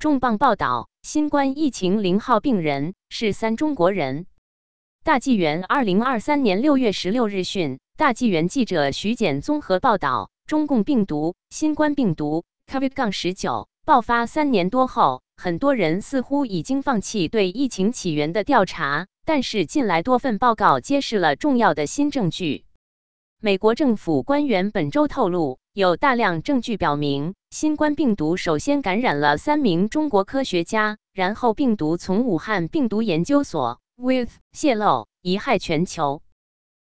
重磅报道：新冠疫情零号病人是三中国人。大纪元二零二三年六月十六日讯，大纪元记者徐简综合报道：中共病毒新冠病毒 COVID- 十九爆发三年多后，很多人似乎已经放弃对疫情起源的调查，但是近来多份报告揭示了重要的新证据。美国政府官员本周透露，有大量证据表明，新冠病毒首先感染了三名中国科学家，然后病毒从武汉病毒研究所 with 泄露，贻害全球。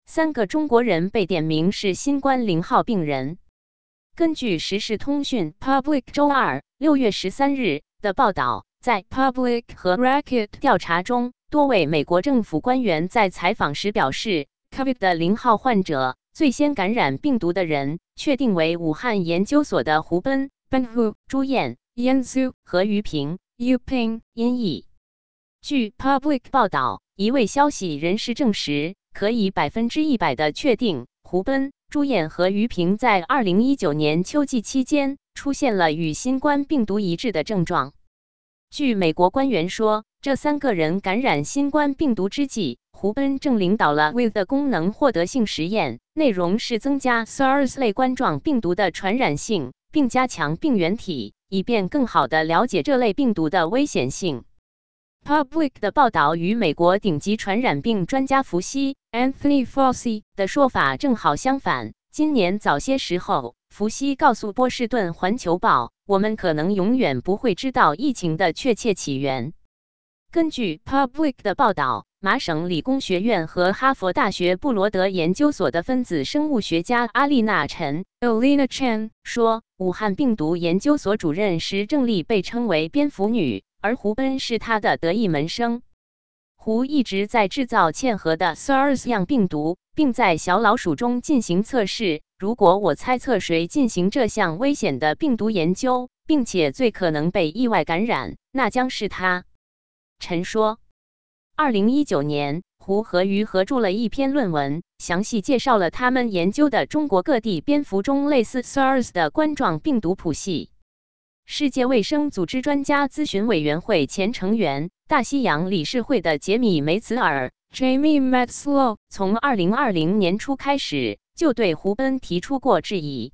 三个中国人被点名是新冠零号病人。根据时事通讯 Public 周二六月十三日的报道，在 Public 和 Racket 调查中，多位美国政府官员在采访时表示，COVID 的零号患者。最先感染病毒的人确定为武汉研究所的胡奔 Ben Hu、朱燕 Yan Zhu 和于平 Yu Ping 音译。据 Public 报道，一位消息人士证实，可以百分之一百的确定，胡奔、朱燕和于平在二零一九年秋季期间出现了与新冠病毒一致的症状。据美国官员说，这三个人感染新冠病毒之际。胡奔正领导了 With 的功能获得性实验，内容是增加 SARS 类冠状病毒的传染性，并加强病原体，以便更好地了解这类病毒的危险性。Public 的报道与美国顶级传染病专家福西 Anthony Fauci 的说法正好相反。今年早些时候，福西告诉波士顿环球报：“我们可能永远不会知道疫情的确切起源。”根据 Public 的报道。麻省理工学院和哈佛大学布罗德研究所的分子生物学家阿丽娜·陈 （Alina Chen） 说，武汉病毒研究所主任石正丽被称为“蝙蝠女”，而胡奔是她的得意门生。胡一直在制造嵌合的 SARS 样病毒，并在小老鼠中进行测试。如果我猜测谁进行这项危险的病毒研究，并且最可能被意外感染，那将是他。陈说。二零一九年，胡和鱼合著了一篇论文，详细介绍了他们研究的中国各地蝙蝠中类似 SARS 的冠状病毒谱系。世界卫生组织专家咨询委员会前成员、大西洋理事会的杰米·梅茨尔 （Jamie Metzlow） 从二零二零年初开始就对胡奔提出过质疑。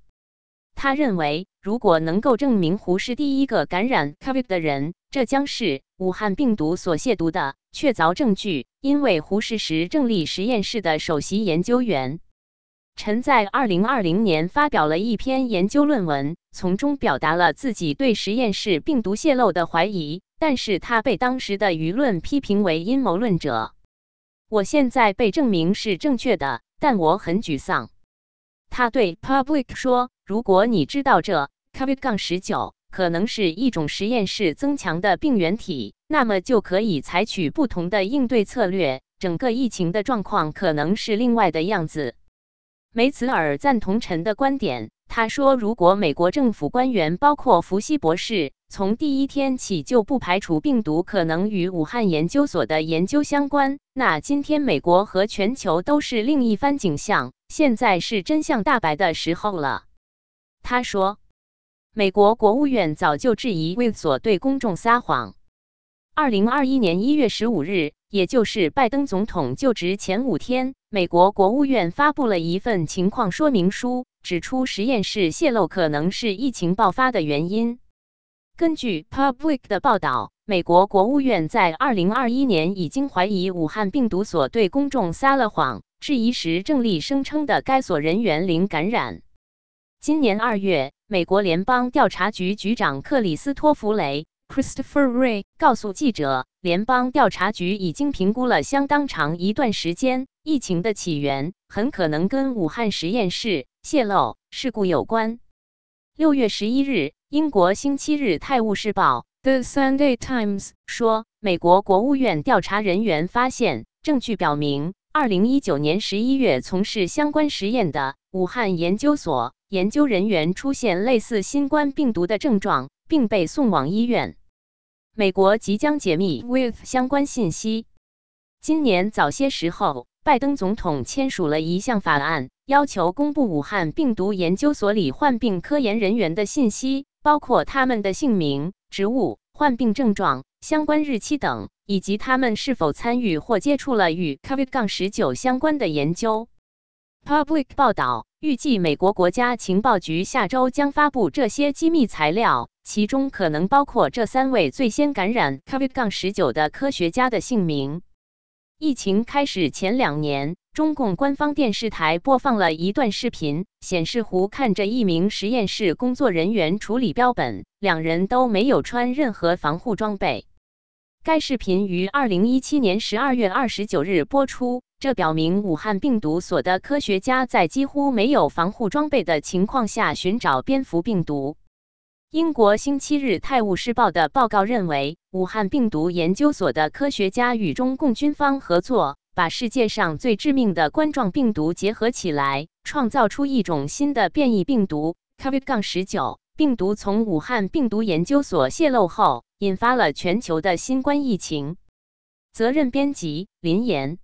他认为，如果能够证明胡是第一个感染 COVID 的人，这将是武汉病毒所亵渎的。确凿证据，因为胡适时正立实验室的首席研究员陈在二零二零年发表了一篇研究论文，从中表达了自己对实验室病毒泄露的怀疑，但是他被当时的舆论批评为阴谋论者。我现在被证明是正确的，但我很沮丧。他对 Public 说：“如果你知道这 COVID- 十九。”可能是一种实验室增强的病原体，那么就可以采取不同的应对策略。整个疫情的状况可能是另外的样子。梅茨尔赞同陈的观点，他说：“如果美国政府官员，包括福西博士，从第一天起就不排除病毒可能与武汉研究所的研究相关，那今天美国和全球都是另一番景象。现在是真相大白的时候了。”他说。美国国务院早就质疑 With 所对公众撒谎。二零二一年一月十五日，也就是拜登总统就职前五天，美国国务院发布了一份情况说明书，指出实验室泄露可能是疫情爆发的原因。根据 Public 的报道，美国国务院在二零二一年已经怀疑武汉病毒所对公众撒了谎，质疑时正立声称的该所人员零感染。今年二月。美国联邦调查局局长克里斯托弗雷 （Christopher Ray） 告诉记者，联邦调查局已经评估了相当长一段时间，疫情的起源很可能跟武汉实验室泄露事故有关。六月十一日，英国星期日《泰晤士报》（The Sunday Times） 说，美国国务院调查人员发现证据表明，二零一九年十一月从事相关实验的武汉研究所。研究人员出现类似新冠病毒的症状，并被送往医院。美国即将解密 with 相关信息。今年早些时候，拜登总统签署了一项法案，要求公布武汉病毒研究所里患病科研人员的信息，包括他们的姓名、职务、患病症状、相关日期等，以及他们是否参与或接触了与 COVID-19 相关的研究。Public 报道预计，美国国家情报局下周将发布这些机密材料，其中可能包括这三位最先感染 COVID-19 的科学家的姓名。疫情开始前两年，中共官方电视台播放了一段视频，显示胡看着一名实验室工作人员处理标本，两人都没有穿任何防护装备。该视频于二零一七年十二月二十九日播出。这表明武汉病毒所的科学家在几乎没有防护装备的情况下寻找蝙蝠病毒。英国星期日《泰晤士报》的报告认为，武汉病毒研究所的科学家与中共军方合作，把世界上最致命的冠状病毒结合起来，创造出一种新的变异病毒 COVID-19。病毒从武汉病毒研究所泄露后，引发了全球的新冠疫情。责任编辑：林岩。